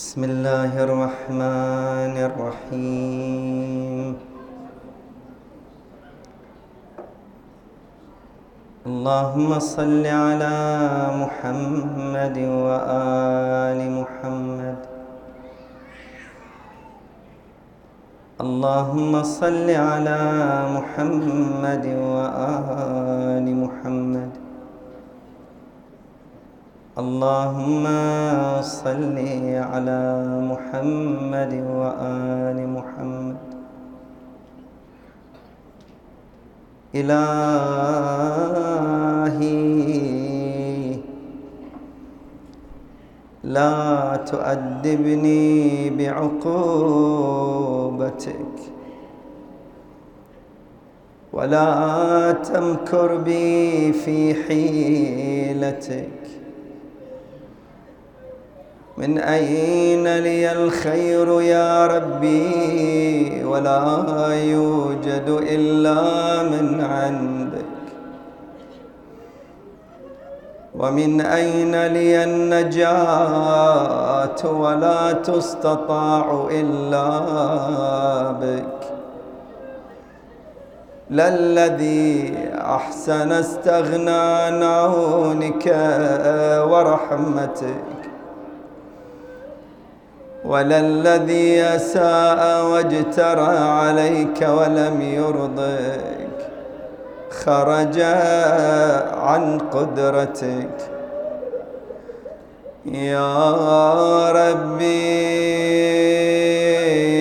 بسم الله الرحمن الرحيم. اللهم صل على محمد وآل محمد. اللهم صل على محمد وآل محمد. اللهم صل على محمد وآل محمد. إلهي لا تؤدبني بعقوبتك ولا تمكر بي في حيلتك. من أين لي الخير يا ربي؟ ولا يوجد إلا من عندك. ومن أين لي النجاة؟ ولا تستطاع إلا بك. للذي أحسن استغنى عن ورحمتك وللذي أساء واجترى عليك ولم يرضك خرج عن قدرتك. يا ربي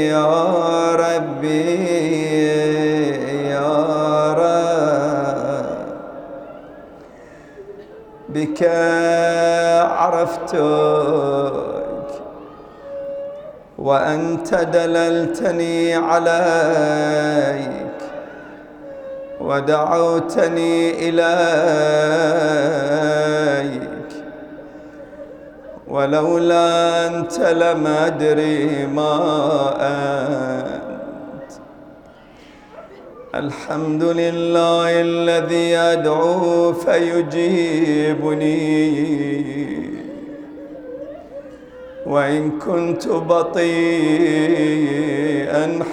يا ربي يا رب. بك عرفتك وأنت دللتني عليك ودعوتني إليك. ولولا أنت لم أدري ما أنت. الحمد لله الذي أدعو فيجيبني. وإن كنت بطيئا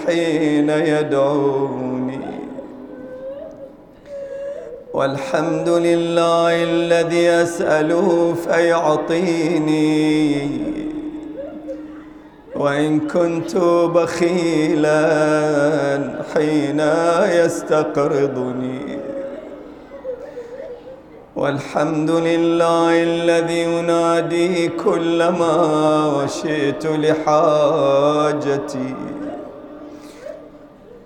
حين يدعوني. والحمد لله الذي أسأله فيعطيني. وإن كنت بخيلا حين يستقرضني. والحمد لله الذي ينادي كلما وشئت لحاجتي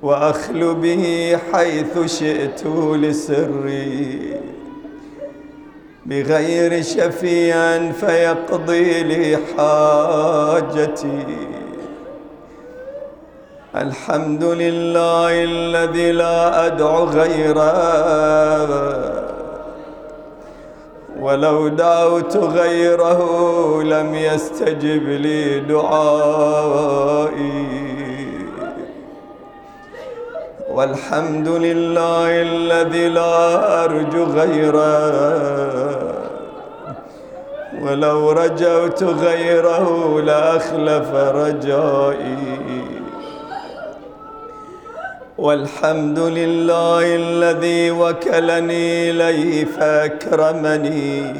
وأخل به حيث شئت لسري. بغير شفيع فيقضي لي حاجتي. الحمد لله الذي لا أدعو غيره. ولو دعوت غيره لم يستجب لي دعائي. والحمد لله الذي لا أرجو غيره. ولو رجوت غيره لأخلف رجائي. والحمد لله الذي وكلني إليه فأكرمني.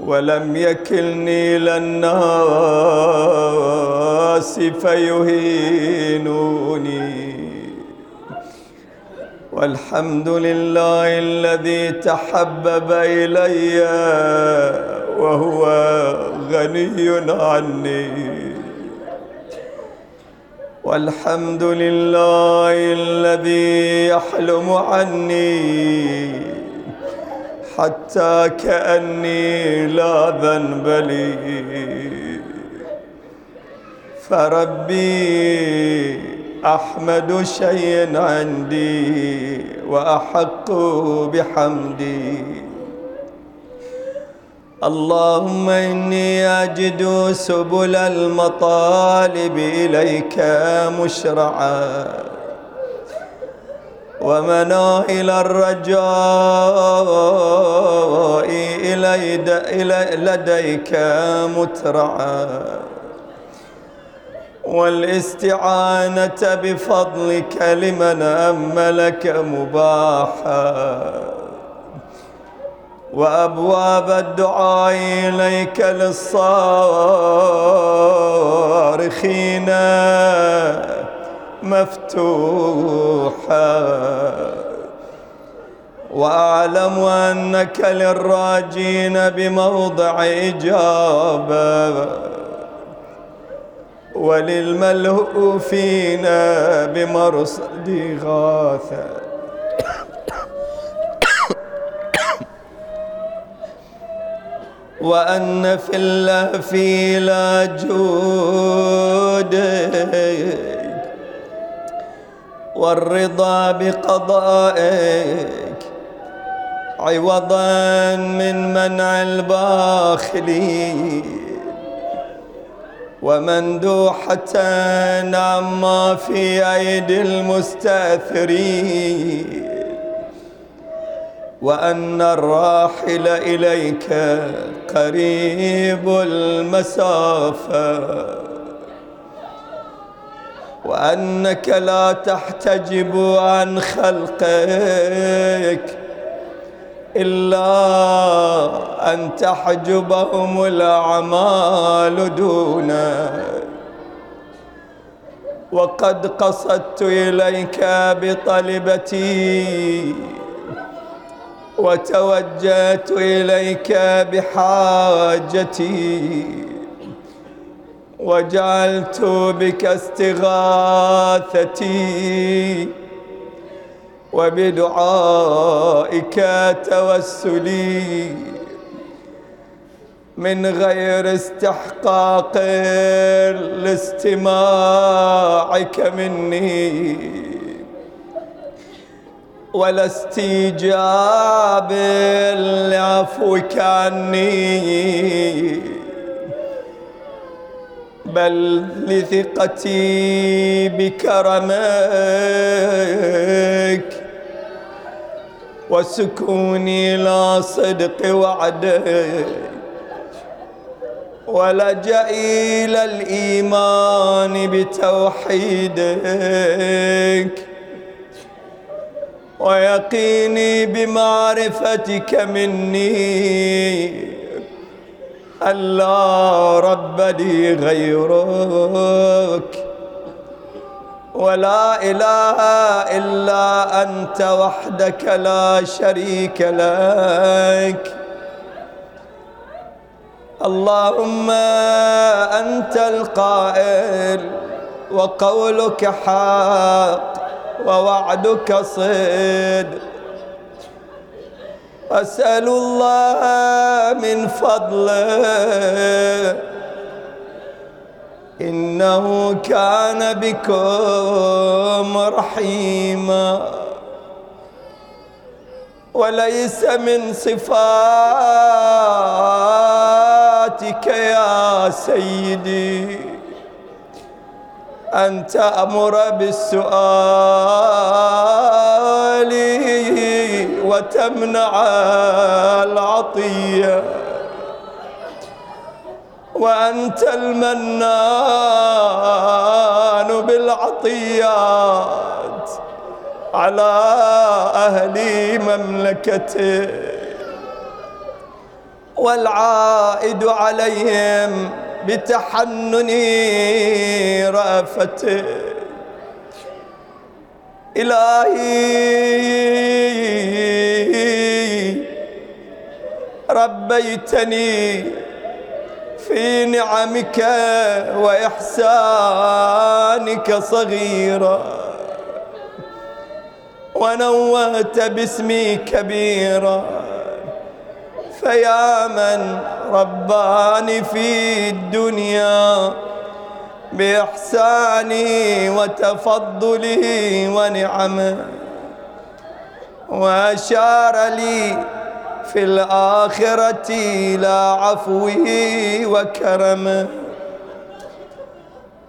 ولم يكلني إلى الناس فيهينوني. والحمد لله الذي تحبب إلي وهو غني عني. والحمد لله الذي يحلم عني حتى كأني لا ذنب لي. فربي أحمد شيء عندي وأحق بحمدي. اللهم إني أجد سبل المطالب إليك مشرعا. ومناهل الرجاء لديك مترعى والاستعانة بفضلك لمن أملك مباحا. وأبواب الدعاء إليك للصارخين مفتوحة. وأعلم أنك للراجين بموضع إجابة. وللملهوفين بمرصد غاثة. وأن في لا جودك والرضا بقضائك عوضا من منع الباخلين. ومندوحة عما في أيدي المستأثرين. وأن الراحل إليك قريب المسافة. وأنك لا تحتجب عن خلقك إلا أن تحجبهم الأعمال دونك. وقد قصدت إليك بطلبتي وتوجهت إليك بحاجتي وجعلت بك استغاثتي وبدعائك توسلي من غير استحقاق لاستماعك مني. ولا استيجاب لعفوك عني بل لثقتي بكرمك وسكوني لا صدق وعدك. ولجئي إلى الإيمان بتوحيدك. ويقيني بمعرفتك مني. ألا رب لي غيرك. ولا إله إلا أنت وحدك لا شريك لك. اللهم أنت القائل وقولك حق. ووعدك صدق. أسأل الله من فضله. إنه كان بكم رحيما. وليس من صفاتك يا سيدي. أن تأمر بالسؤال وتمنع العطية. وأنت المنان بالعطيات على أهل مملكته والعائد عليهم بتحنن رأفته إلهي ربيتني في نعمك وإحسانك صغيرا. ونوهت باسمي كبيرا. فيا من رباني في الدنيا بإحساني وتفضلي ونعمه وأشار لي في الآخرة إلى عفوه وكرمه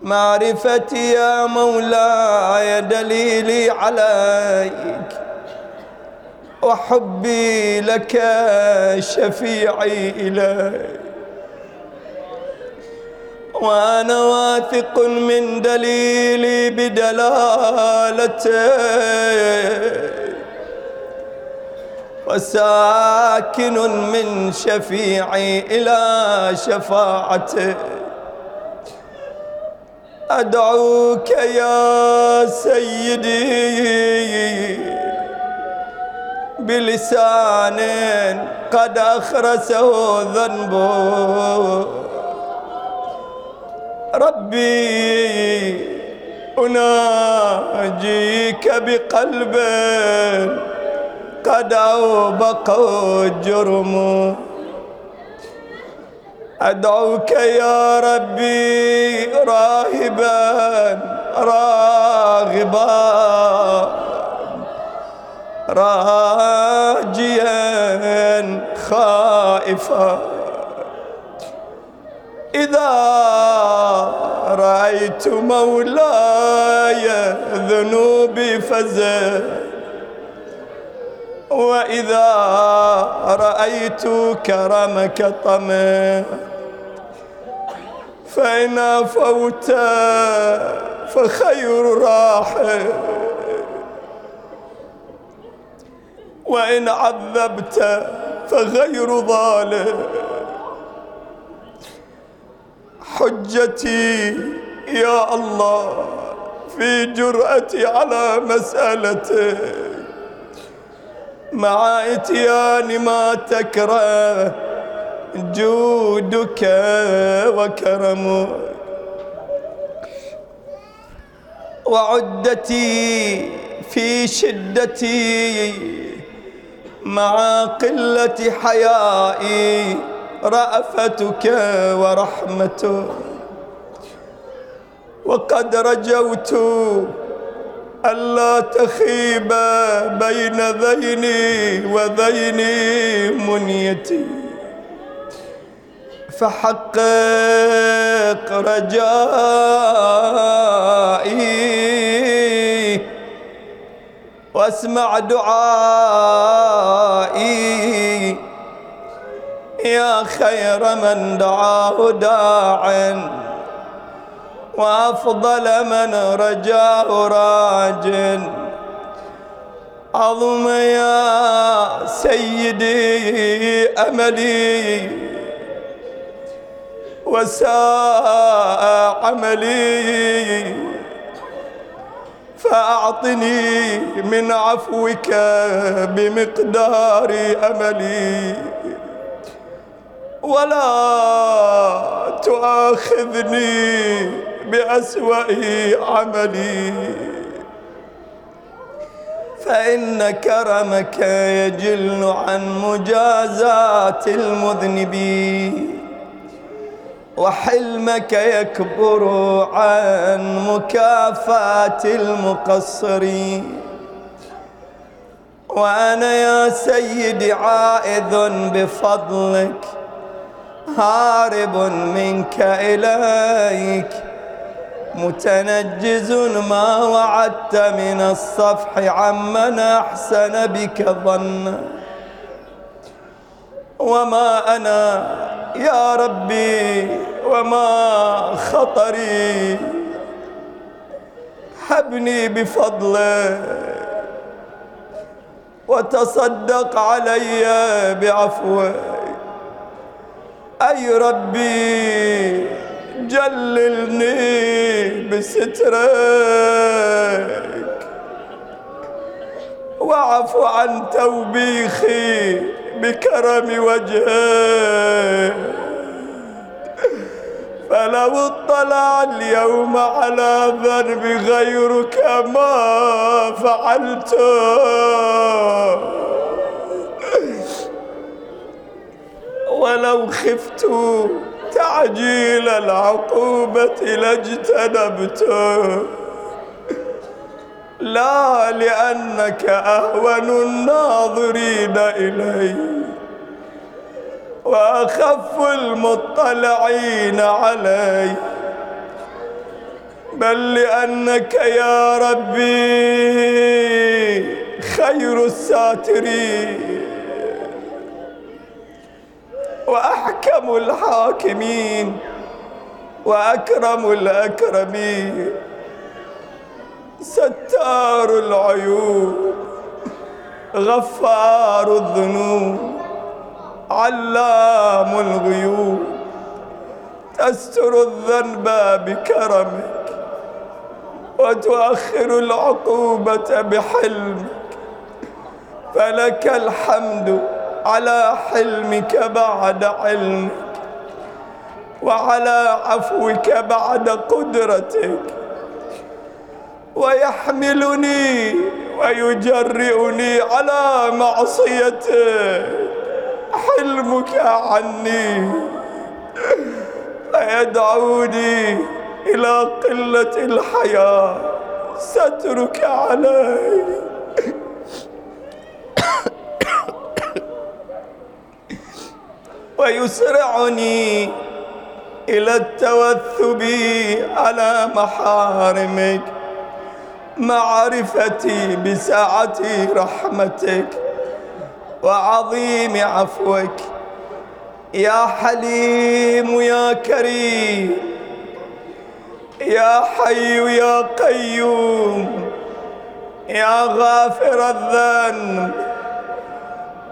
معرفتي يا مولاي دليلي عليك. وحبي لك شفيعي إليك وأنا واثق من دليلي بدلالته وساكن من شفيعي إلى شفاعته أدعوك يا سيدي. بلسان قد أخرسه ذنبه ربي أناجيك بقلب قد أوبقه الجرم أدعوك يا ربي راهبا راغبا. راجيا خائفا. إذا رأيت مولاي ذنوبي فزت وإذا رأيت كرمك طمع فإن أفوت فخير راحل. وإن عذبت فغير ظالم. حجتي يا الله في جرأتي على مسألتك مع إتيان ما تكره جودك وكرمك وعدتي في شدتي مع قلة حيائي رأفتك ورحمتك. وقد رجوت ألا تخيب بين ذيني وذيني منيتي. فحقق رجائي واسمع دعائي. يا خير من دعاه داع وأفضل من رجاه راج عظم يا سيدي أملي وساء عملي. فأعطني من عفوك بمقدار أملي. ولا تؤاخذني بأسوأ عملي. فإن كرمك يجل عن مجازات المذنبين. وحلمك يكبر عن مكافاة المقصرين وأنا يا سيدي عائذ بفضلك هارب منك إليك. متنجز ما وعدت من الصفح عمن أحسن بك ظنا. وما أنا يا ربي وما خطري. هبني بفضلك وتصدق علي بعفوك. أي ربي جللني بسترك. واعف عن توبيخي بكرم وجهك. فلو اطلع اليوم على ذنب غيرك ما فعلته ولو خفت تعجيل العقوبة لاجتنبته لا لأنك أهون الناظرين إلي وأخف المطلعين علي بل لأنك يا ربي خير الساترين. وأحكم الحاكمين وأكرم الأكرمين. ستار العيوب غفار الذنوب علام الغيوب. تستر الذنب بكرمك وتؤخر العقوبة بحلمك. فلك الحمد على حلمك بعد علمك وعلى عفوك بعد قدرتك. ويحملني ويجرئني على معصيتك. حلمك عني. فيدعوني إلى قلة الحياة. سترك علي. ويسرعني إلى التوثب على محارمك. معرفتي بسعة رحمتك وعظيم عفوك. يا حليم يا كريم يا حي يا قيوم يا غافر الذنب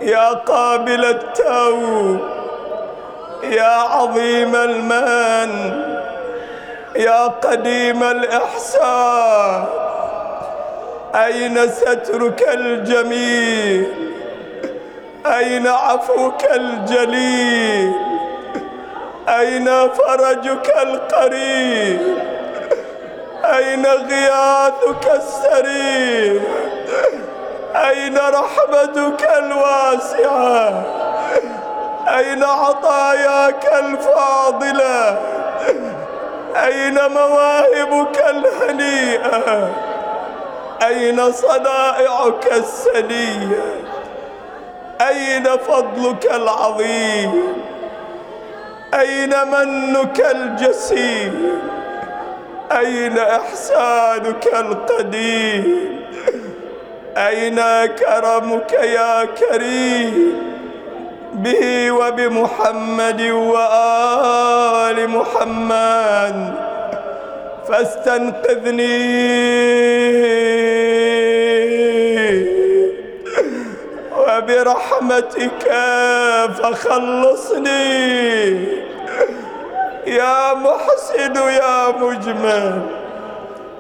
يا قابل التوب يا عظيم المن يا قديم الإحسان. أين سترك الجميل؟ أين عفوك الجليل؟ أين فرجك القريب؟ أين غياثك السريع أين رحمتك الواسعة؟ أين عطاياك الفاضلة؟ أين مواهبك الهنيئة؟ أين صنائعك السنية؟ أين فضلك العظيم؟ أين منك الجسيم؟ أين إحسانك القديم؟ أين كرمك يا كريم؟ به وبمحمد وآل محمد فاستنقذني. وبرحمتك فخلصني. يا محسن يا مجمل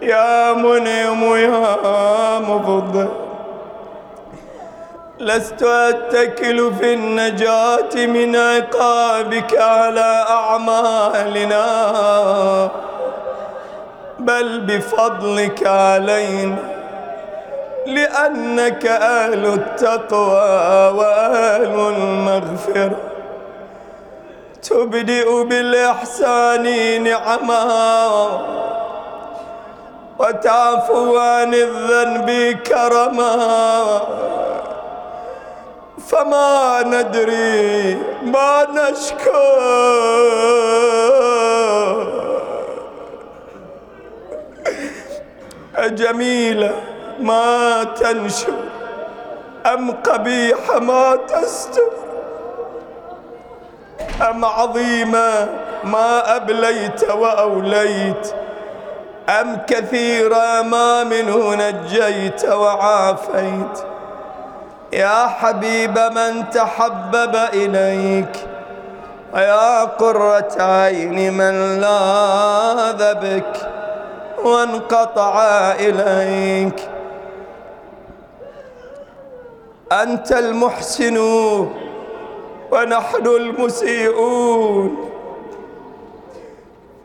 يا منعم يا مفضل. لست أتكل في النجاة من عقابك على أعمالنا. بل بفضلك علينا لأنك أهل التقوى وأهل المغفرة. تبدئ بالإحسان نعما وتعفو عن الذنب كرما. فما ندري ما نشكو أجميلة ما تنشو أم قبيح ما تستر أم عظيمة ما أبليت وأوليت أم كثيرا ما منه نجيت وعافيت. يا حبيب من تحبب إليك ويا قرة عين من لاذ بك. وانقطع إليك. أنت المحسن ونحن المسيئون.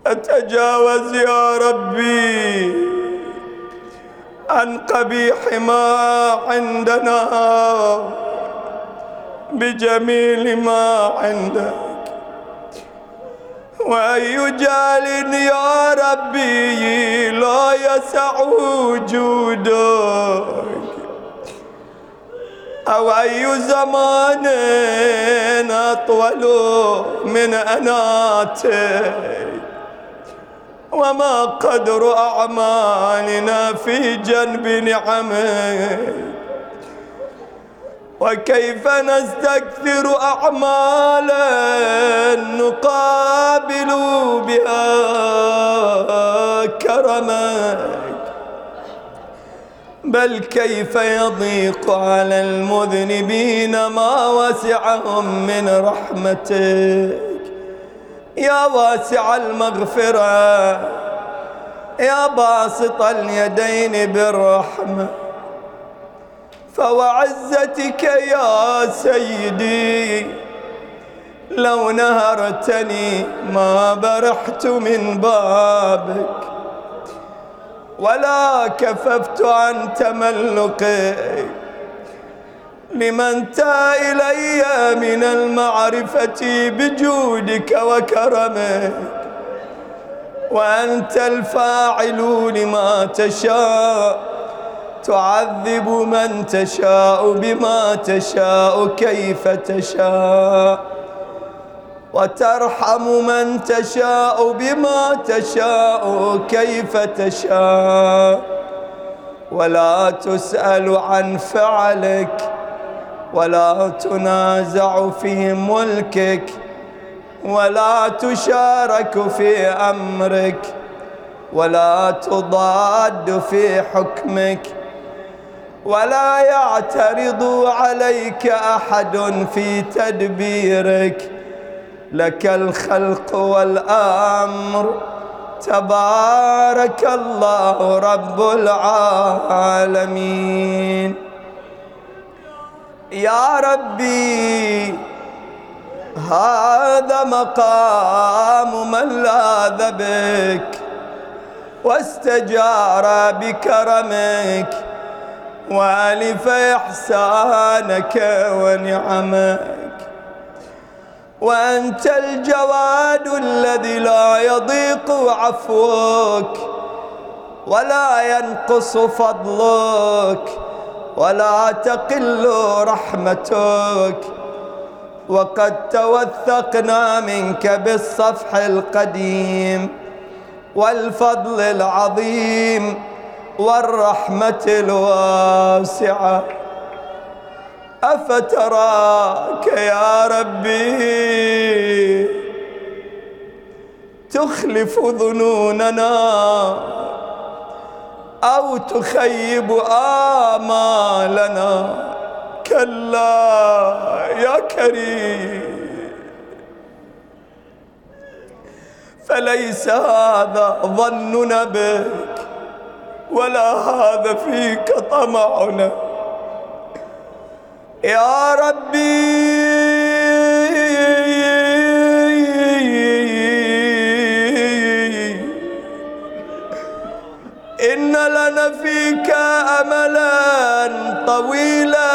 أتجاوز يا ربي عن قبيح ما عندنا بجميل ما عندك وأي جال يا ربي لا يسع وجودك. أو أي زمان أطول من أناتك. وما قدر أعمالنا في جنب نعمك. وكيف نستكثر أعمالا نقابل بها كرمك بل كيف يضيق على المذنبين ما وسعهم من رحمتك؟ يا واسع المغفرة يا باسط اليدين بالرحمة. فوعزتك يا سيدي لو نهرتني ما برحت من بابك ولا كففت عن تملقي. لمن تا إلي من المعرفة بجودك وكرمك وأنت الفاعل لما تشاء. تعذب من تشاء بما تشاء كيف تشاء وترحم من تشاء بما تشاء كيف تشاء ولا تسأل عن فعلك ولا تنازع في ملكك ولا تشارك في أمرك ولا تضاد في حكمك ولا يعترض عليك أحد في تدبيرك. لك الخلق والأمر. تبارك الله رب العالمين. يا ربي هذا مقام من لاذ بك واستجار بكرمك. والف احسانك ونعمك. وأنت الجواد الذي لا يضيق عفوك ولا ينقص فضلك ولا تقل رحمتك. وقد توثقنا منك بالصفح القديم والفضل العظيم. والرحمة الواسعة. أفتراك يا ربي؟ تخلف ظنوننا أو تخيب آمالنا. كلا يا كريم. فليس هذا ظننا بك ولا هذا فيك طمعنا. يا ربي. إن لنا فيك أملا طويلا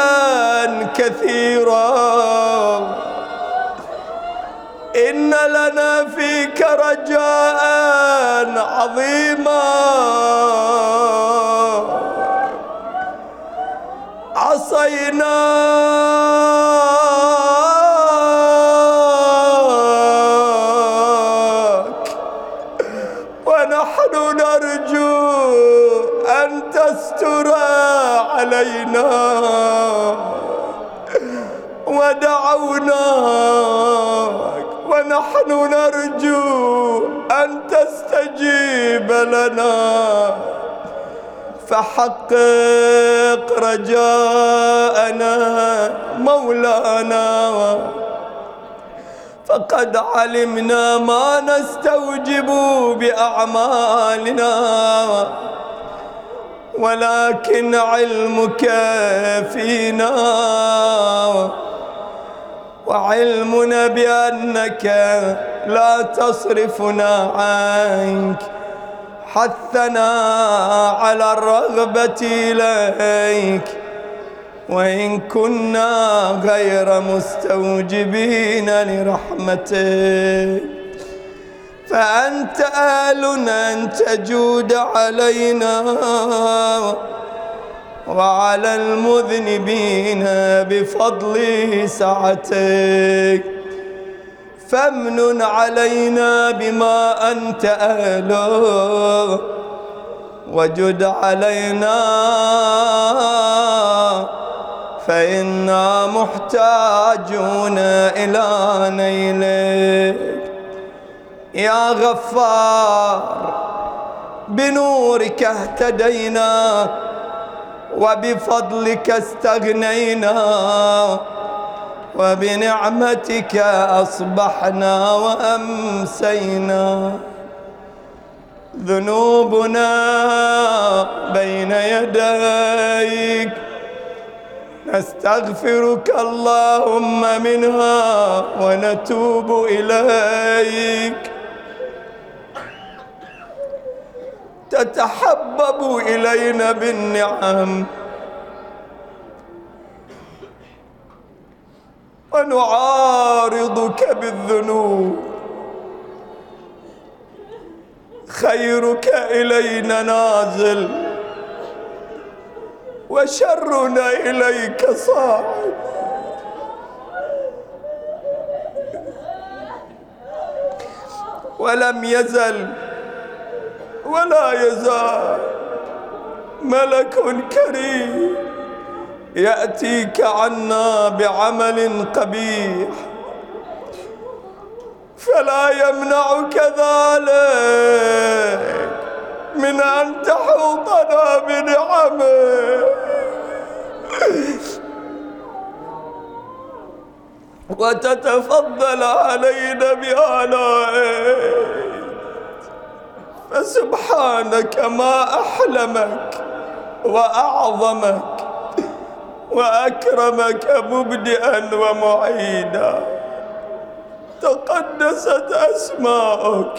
كثيرا. إن لنا فيك رجاء عظيما. عصيناك ونحن نرجو أن تستر علينا. ودعوناك ونحن نرجو أن تستجيب لنا. فحقق رجاءنا مولانا. فقد علمنا ما نستوجب بأعمالنا. ولكن علمك فينا. وعلمنا بأنك لا تصرفنا عنك. حثنا على الرغبة إليك. وإن كنا غير مستوجبين لرحمتك. فأنت آل أن تجود علينا. وعلى المذنبين بفضل سعتك. فامنن علينا بما أنت أهله وجد علينا فإنا محتاجون إلى نيلك. يا غفار بنورك اهتدينا وبفضلك استغنينا وبنعمتك أصبحنا وأمسينا ذنوبنا بين يديك. نستغفرك اللهم منها ونتوب إليك. تتحبب إلينا بالنعم. ونعارضك بالذنوب. خيرك إلينا نازل. وشرنا إليك صاعد. ولم يزل ولا يزال ملك كريم يأتيك عنا بعمل قبيح. فلا يمنعك ذلك من أن تحوطنا بنعمه. وتتفضل علينا بآلائك فسبحانك ما أحلمك وأعظمك وأكرمك مبدئا ومعيدا. تقدست أسماؤك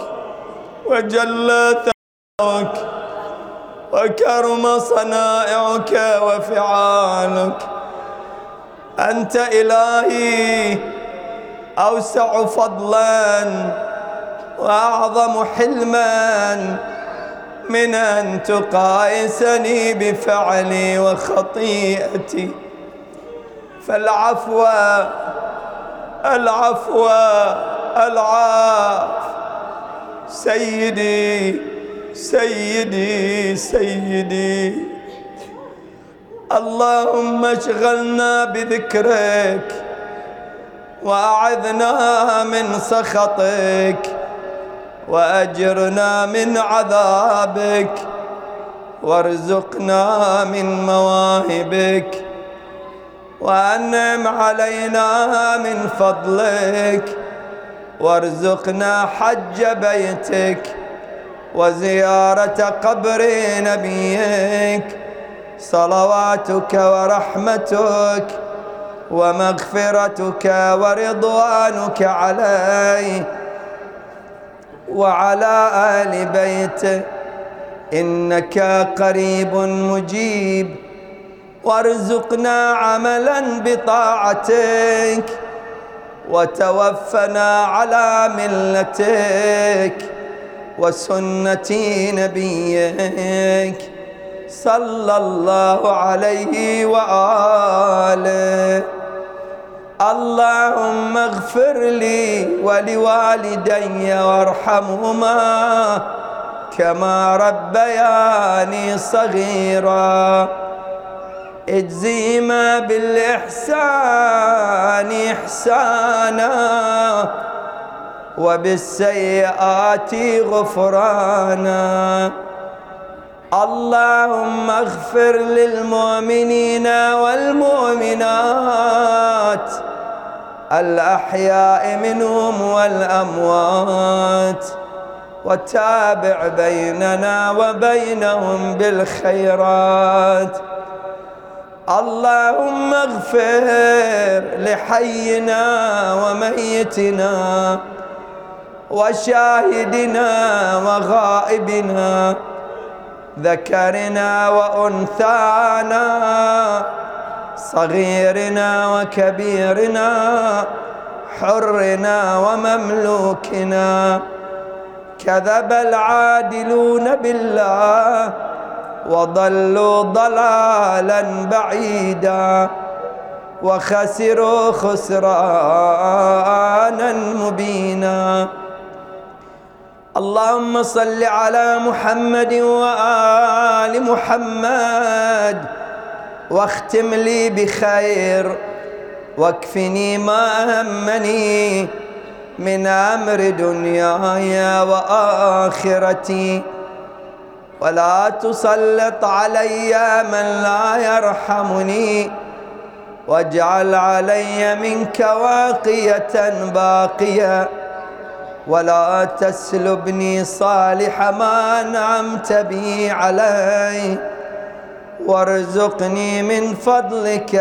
وجل ثناؤك وكرم صنائعك وفعالك. أنت إلهي أوسع فضلاً وأعظم حلما من أن تقايسني بفعلي وخطيئتي. فالعفو العفو العاف. سيدي سيدي سيدي. اللهم اشغلنا بذكرك وأعذنا من سخطك. وأجرنا من عذابك وارزقنا من مواهبك وأنعم علينا من فضلك وارزقنا حج بيتك وزيارة قبر نبيك صلواتك ورحمتك ومغفرتك ورضوانك عليه. وعلى آل بيته إنك قريب مجيب. وارزقنا عملا بطاعتك وتوفنا على ملتك وسنة نبيك صلى الله عليه وآله. اللهم اغفر لي ولوالدي وارحمهما كما ربياني صغيرا. اجزيما بالإحسان إحسانا وبالسيئات غفرانا. اللهم اغفر للمؤمنين والمؤمنات الأحياء منهم والأموات وتابع بيننا وبينهم بالخيرات. اللهم اغفر لحينا وميتنا وشاهدنا وغائبنا ذكرنا وأنثانا صغيرنا وكبيرنا حرنا ومملوكنا. كذب العادلون بالله وضلوا ضلالا بعيدا وخسروا خسرانا مبينا. اللهم صل على محمد وآل محمد واختم لي بخير واكفني ما همني من أمر دنياي وآخرتي. ولا تسلط علي من لا يرحمني واجعل علي منك واقية باقية. ولا تسلبني صالح ما انعمت به علي وارزقني من فضلك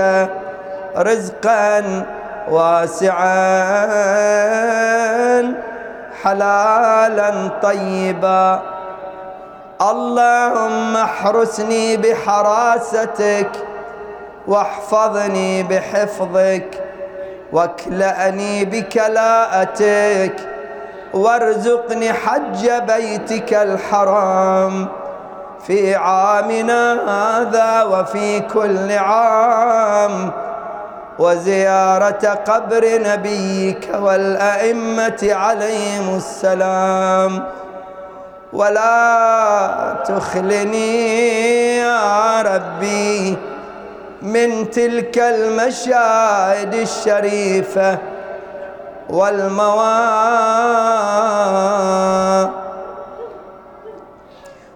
رزقا واسعا حلالا طيبا. اللهم احرسني بحراستك واحفظني بحفظك واكلأني بكلاءتك وارزقني حج بيتك الحرام. في عامنا هذا وفي كل عام. وزيارة قبر نبيك والأئمة عليهم السلام. ولا تخلني يا ربي من تلك المشاهد الشريفة والمواقف.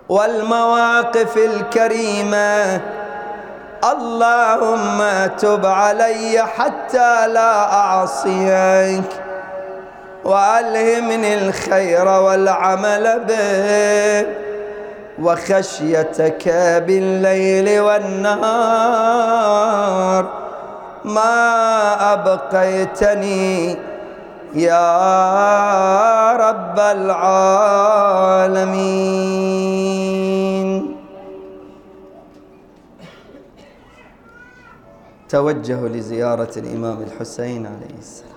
والمواقف الكريمة. اللهم تب علي حتى لا أعصيك وألهمني الخير والعمل به وخشيتك بالليل والنهار. ما أبقيتني يا رب العالمين. توجهوا لزيارة الإمام الحسين عليه السلام.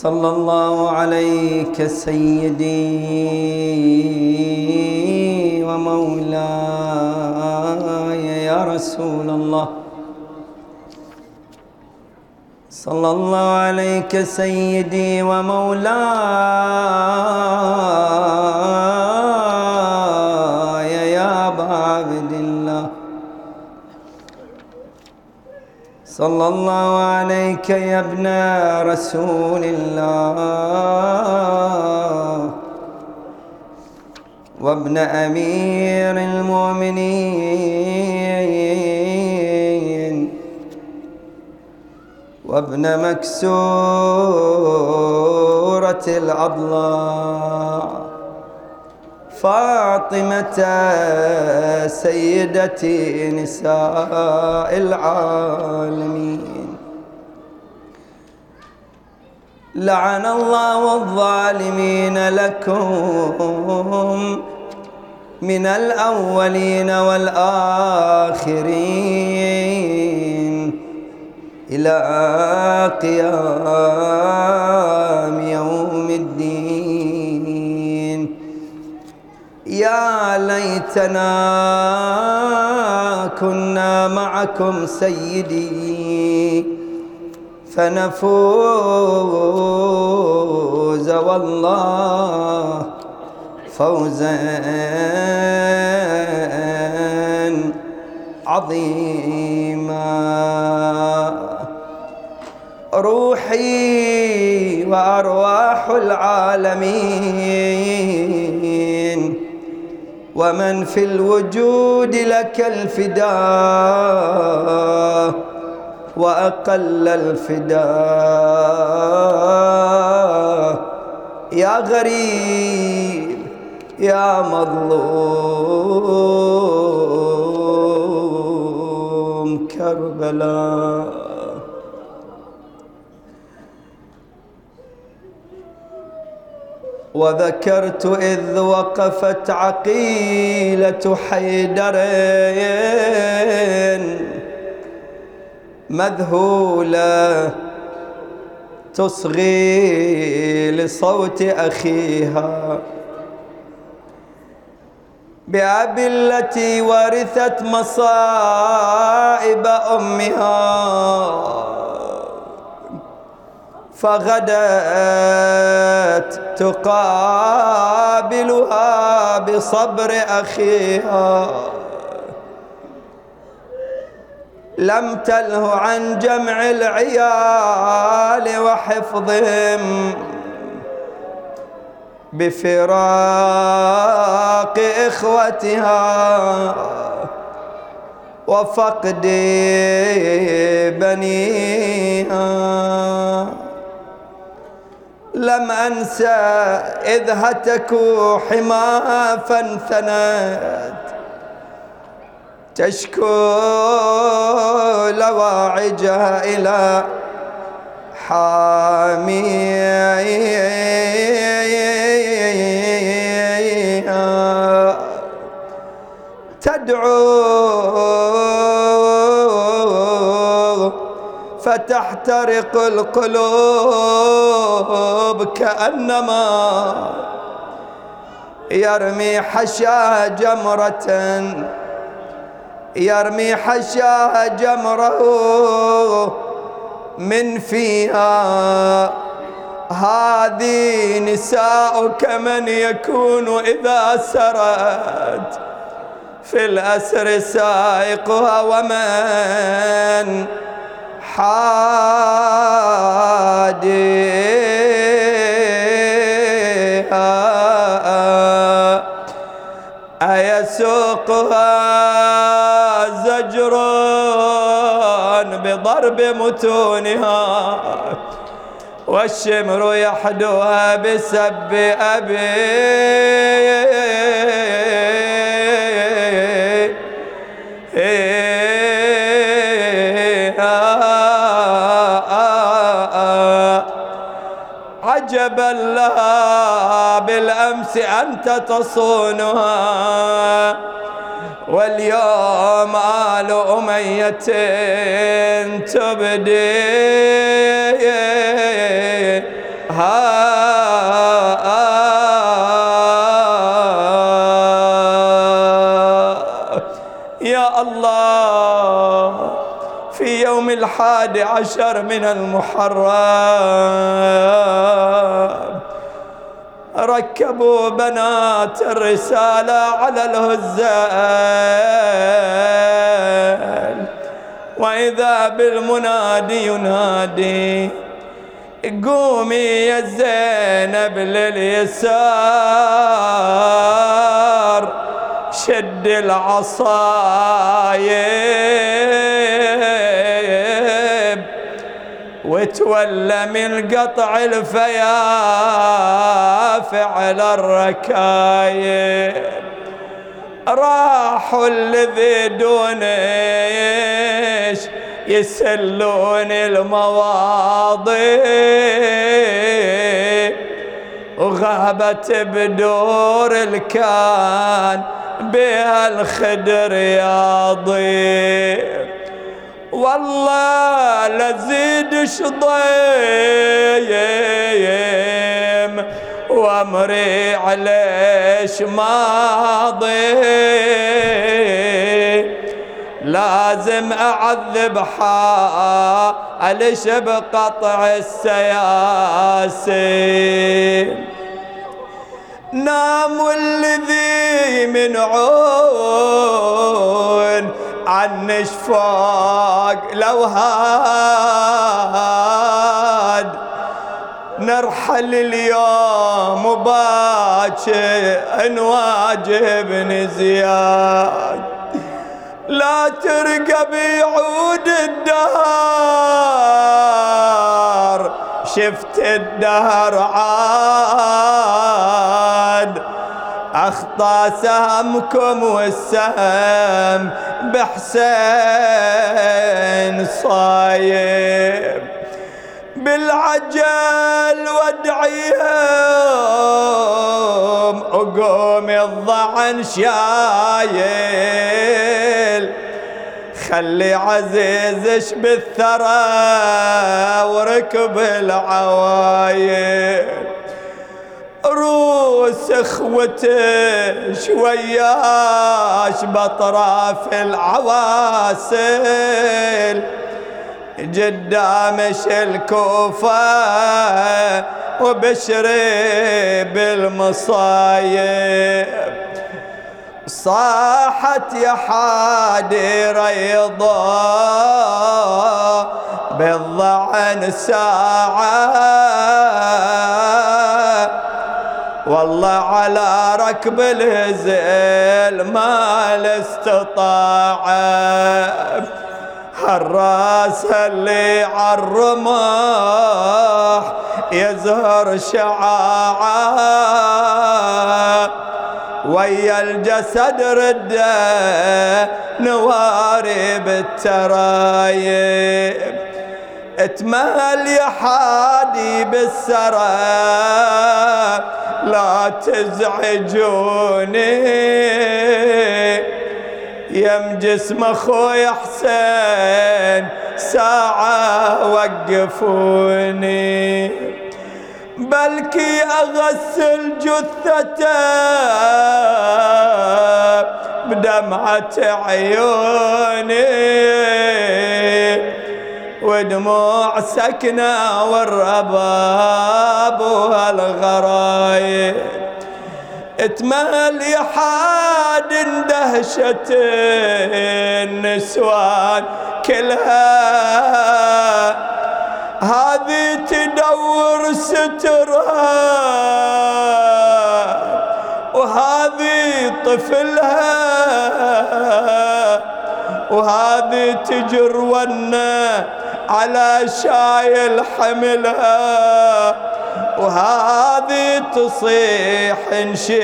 صلى الله عليك سيدي ومولاي يا رسول الله. صلى الله عليك سيدي ومولاي يا أبا عبد الله صلى الله عليك يا ابن رسول الله وابن أمير المؤمنين وابن مكسورة الأضلاع. فاطمة سيدتي نساء العالمين. لعن الله الظالمين لكم من الأولين والآخرين إلى قيام يوم الدين. يا ليتنا كنا معكم سيدي فنفوز والله فوزا عظيما. روحي وأرواح العالمين ومن في الوجود لك الفداء واقل الفداء يا غريب يا مظلوم كربلاء وذكرت إذ وقفت عقيلة حيدرين مذهولة تصغي لصوت أخيها. بأبي التي ورثت مصائب أمها. فغدت تقابلها بصبر أخيها. لم تله عن جمع العيال وحفظهم بفراق إخوتها وفقد بنيها. لم أنسى إذ هتكوا حماها فانثنت تشكو لواعجها إلى حاميها تدعو فتحترق القلوب كأنما يرمي حشا جمرة يرمي حشا جمرة من فيها. هذه نساؤك من يكون إذا سرت في الأسر سائقها ومن حاديها أيسوقها زجر بضرب متونها والشمر يحدوها بسب أبي. عجبا لها بالأمس أنت تصونها. واليوم آل أمية تبدي. يا الله في يوم الحادي عشر من المحرم ركبوا بنات الرسالة على الهزال. وإذا بالمنادي ينادي قومي يا زينب لليسار شد العصايب وتولى من قطع الفيافع الركايب. راحوا الذي دونش يسلون المواضي وغابت بدور الكان بها الخدر يا ضيف والله لزيد شضيم وامري عليش ماضي. لازم أعذب حالش بقطع السياسي. نام الذي من عون عن شفاق لو هاد. نرحل اليوم باكر نواجب زياد. لا ترقب يعود الدهر. شفت الدهر عاد. أخطى سهمكم والسهم بحسين صايب. بالعجل وادعيهم وقوم الضعن شايل. خلي عزيزش بالثرى وركب العوايل. روس اخوته شوياش بطراف العواسل. قدامش الكوفة وبشري بالمصايب. صاحت يا حادي ريضا بالضعن ساعة. والله على ركب الهزل ما الاستطاع. الراس اللي عالرماح يزهر شعاعه ويا الجسد رده نواري بالترايب. اتمهل يا حادي بالسرى لا تزعجوني. يم جسم أخوي حسين ساعة وقفوني. بلكي أغسل جثته بدمعة عيوني. ودموع سكنة والرباب والغرايب اتمل حاد اندهشت النسوان كلها. هذه تدور سترها. وهذه طفلها. وهذه تجر ونا على شايل حملها وهذه تصيح نشيل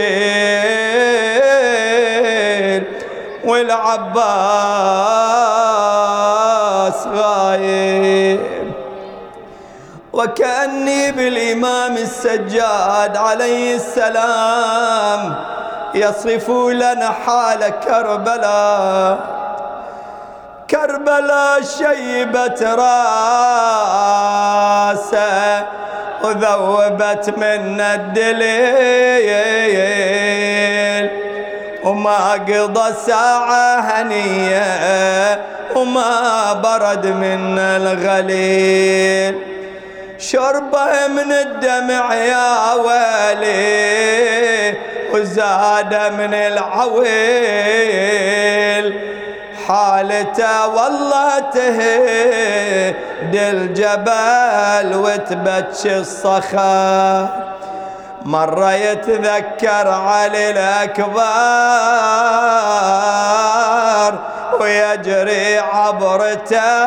والعباس غايب. وكأني بالإمام السجاد عليه السلام يصف لنا حال كربلاء. كربلاء شيبت راسه وذوبت من الدليل. وما قضى ساعة هنية وما برد من الغليل. شربه من الدمع يا ويلي وزاد من العويل. حالته والله تهد الجبل وتبتش الصخر مرة يتذكر علي الأكبر ويجري عبرته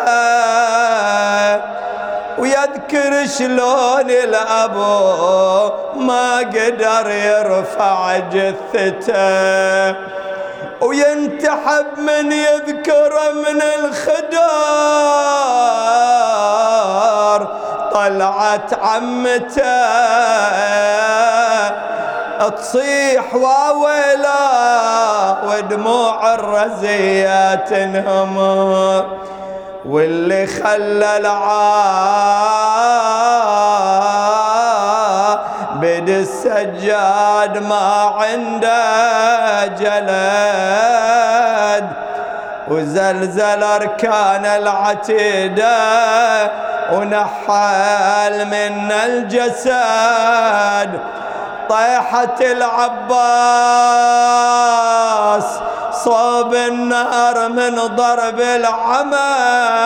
ويذكر شلون الأبو ما قدر يرفع جثته. وينتحب من يذكر من الخدار. طلعت عمته تصيح واويلا ودموع الرزيات انهمر واللي خلى العابد السجاد ما عنده جلد وزلزل أركان العتيده ونحل من الجسد. طيحة العباس صوب النار من ضرب العمد.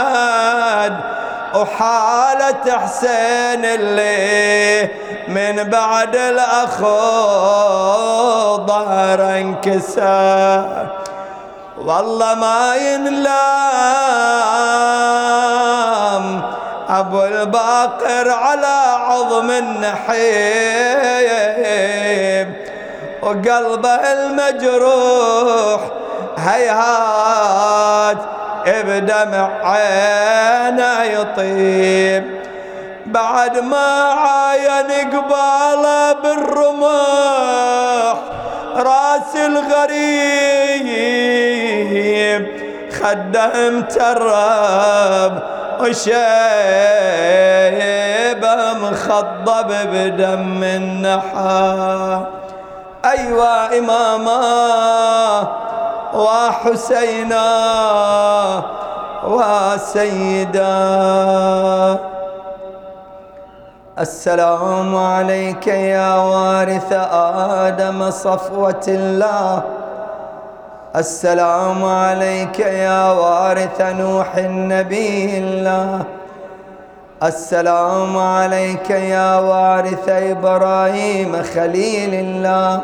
وحالة حسين اللي من بعد الأخو ظهر انكسر والله ما ينلام أبو الباقر على عظم النحيب وقلبه المجروح هيهات بدمع عينه يطيب. بعد ما عاين قباله بالرمح راس الغريب خده مترب وشيبه مخضب بدم النحا أيوا إماما وحسينا وسيدا. السلام عليك يا وارث آدم صفوة الله. السلام عليك يا وارث نوح النبي الله. السلام عليك يا وارث إبراهيم خليل الله.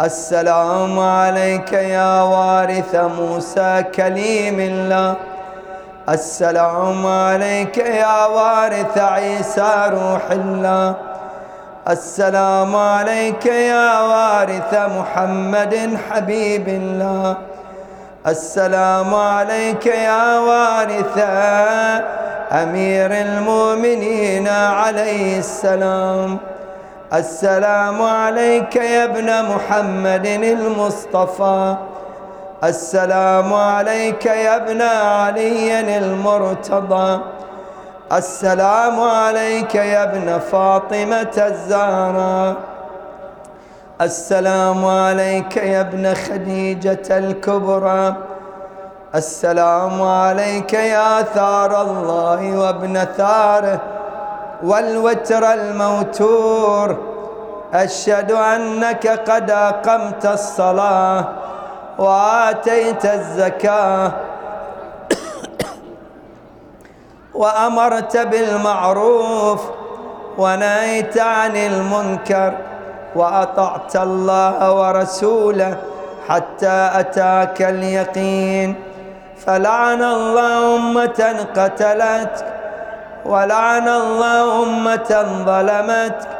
السلام عليك يا وارث موسى كليم الله. السلام عليك يا وارث عيسى روح الله. السلام عليك يا وارث محمد حبيب الله. السلام عليك يا وارث أمير المؤمنين عليه السلام. السلام عليك يا ابن محمد المصطفى. السلام عليك يا ابن علي المرتضى. السلام عليك يا ابن فاطمة الزهراء. السلام عليك يا ابن خديجة الكبرى. السلام عليك يا ثار الله وابن ثاره والوتر الموتور. أشهد أنك قد أقمت الصلاة. وآتيت الزكاة وأمرت بالمعروف ونهيت عن المنكر وأطعت الله ورسوله حتى أتاك اليقين. فلعن الله أمة قتلتك ولعن الله أمة ظلمتك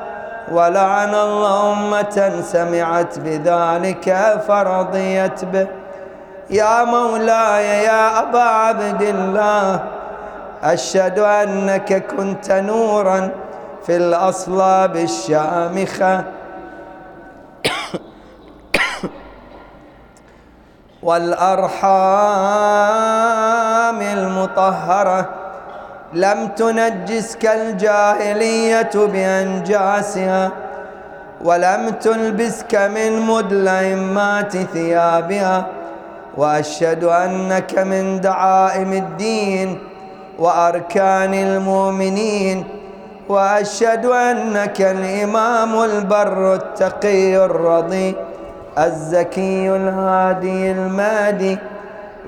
ولعن الله أمة سمعت بذلك فرضيت به. يا مولاي يا أبا عبد الله أشهد أنك كنت نورا في الأصلاب الشامخة. والأرحام المطهرة. لم تنجسك الجاهلية بأنجاسها ولم تلبسك من مدلئمات ثيابها وأشهد أنك من دعائم الدين وأركان المؤمنين وأشهد أنك الإمام البر التقي الرضي الزكي الهادي المادي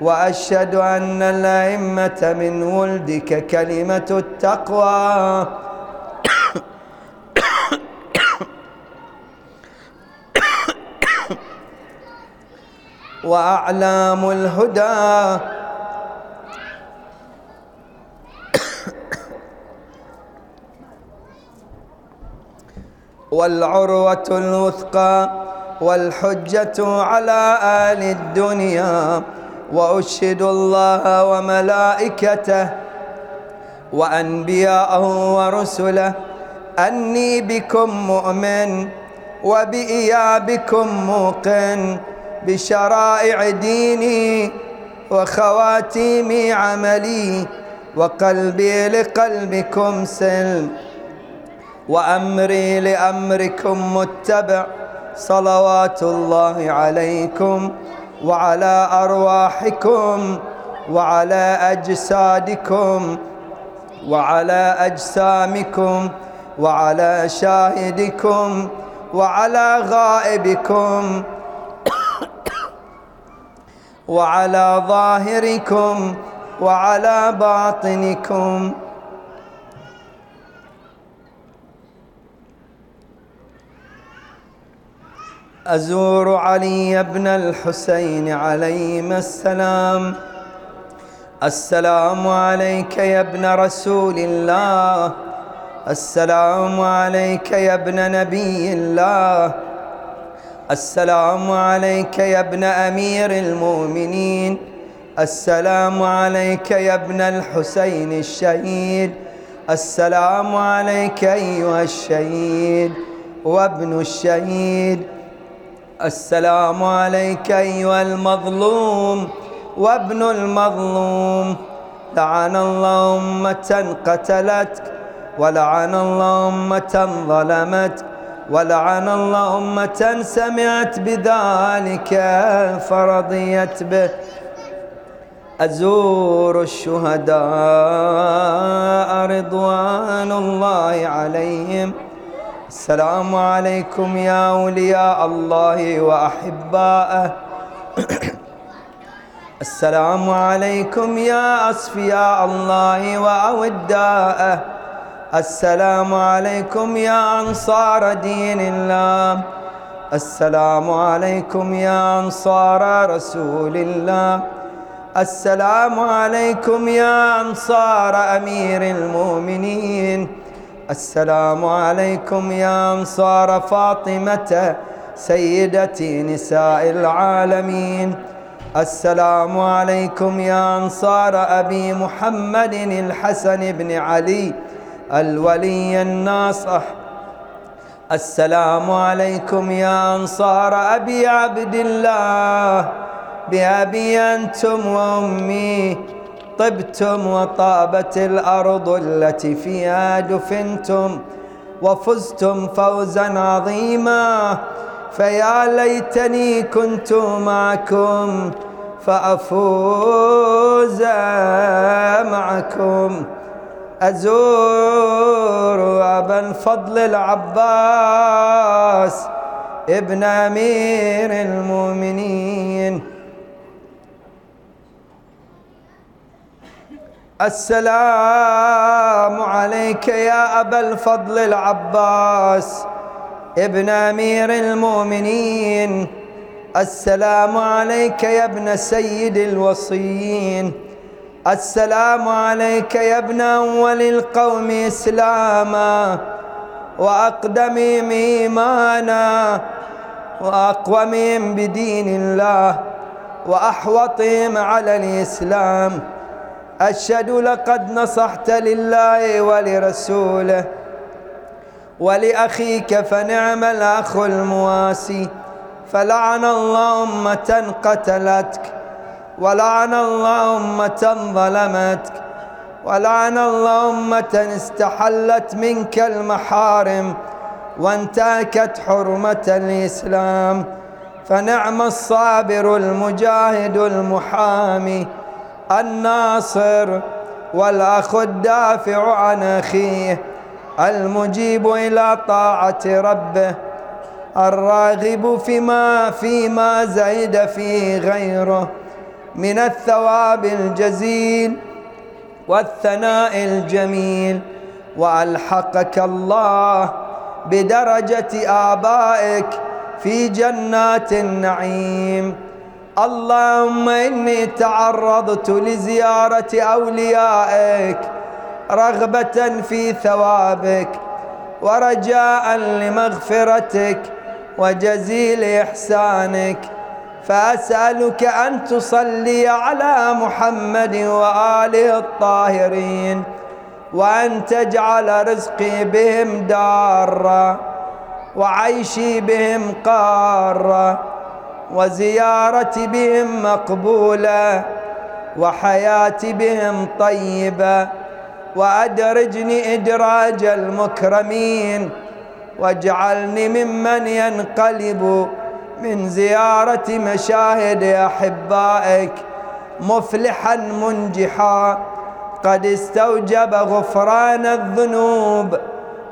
وأشهد أن الأئمة من ولدك كلمة التقوى. وأعلام الهدى. والعروة الوثقى والحجة على آل الدنيا. وأشهد الله وملائكته وأنبياءه ورسله أني بكم مؤمن وبإيابكم موقن بشرائع ديني وخواتيم عملي وقلبي لقلبكم سلم وأمري لأمركم متبع صلوات الله عليكم وعلى أرواحكم وعلى أجسادكم وعلى أجسامكم وعلى شاهدكم وعلى غائبكم وعلى ظاهركم وعلى باطنكم أزور علي بن الحسين عليهما السلام. السلام عليك يا ابن رسول الله. السلام عليك يا ابن نبي الله. السلام عليك يا ابن أمير المؤمنين. السلام عليك يا ابن الحسين الشهيد. السلام عليك أيها الشهيد وابن الشهيد. السلام عليك أيها المظلوم وابن المظلوم. لعن الله أمة قتلتك ولعن الله أمة ظلمتك ولعن الله أمة سمعت بذلك فرضيت به. أزور الشهداء رضوان الله عليهم. السلام عليكم يا أولياء الله وأحباءه. السلام عليكم يا أصفياء الله وأوداءه. السلام عليكم يا أنصار دين الله. السلام عليكم يا أنصار رسول الله. السلام عليكم يا أنصار أمير المؤمنين. السلام عليكم يا أنصار فاطمة سيدة نساء العالمين. السلام عليكم يا أنصار أبي محمد الحسن بن علي الولي الناصح. السلام عليكم يا أنصار أبي عبد الله بأبي أنتم وأمي. طبتم وطابت الأرض التي فيها دفنتم وفزتم فوزا عظيما فيا ليتني كنت معكم فأفوز معكم. أزور أبا الفضل العباس ابن أمير المؤمنين. السلام عليك يا أبا الفضل العباس ابن أمير المؤمنين. السلام عليك يا ابن سيد الوصيين. السلام عليك يا ابن أول القوم إسلاما وأقدمهم إيمانا وأقومهم بدين الله وأحوطهم على الإسلام. أشهد لقد نصحت لله ولرسوله ولأخيك فنعم الأخ المواسي. فلعن الله أمة قتلتك ولعن الله أمة ظلمتك ولعن الله أمة استحلت منك المحارم وانتهكت حرمة الإسلام. فنعم الصابر المجاهد المحامي. الناصر والأخ الدافع عن أخيه المجيب إلى طاعة ربه الراغب فيما فيما زيد فيه غيره من الثواب الجزيل والثناء الجميل وألحقك الله بدرجة آبائك في جنات النعيم اللهم إني تعرضت لزيارة أوليائك رغبة في ثوابك ورجاء لمغفرتك وجزيل إحسانك. فأسألك أن تصلي على محمد وآله الطاهرين وأن تجعل رزقي بهم دارا وعيشي بهم قارا وزيارتي بهم مقبولة وحياتي بهم طيبة وأدرجني إدراج المكرمين واجعلني ممن ينقلب من زيارة مشاهد أحبائك مفلحا منجحا. قد استوجب غفران الذنوب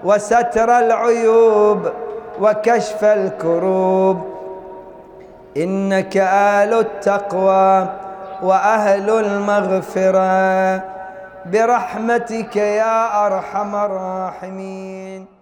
وستر العيوب وكشف الكروب. إنك آل التقوى وأهل المغفرة. برحمتك يا أرحم الراحمين.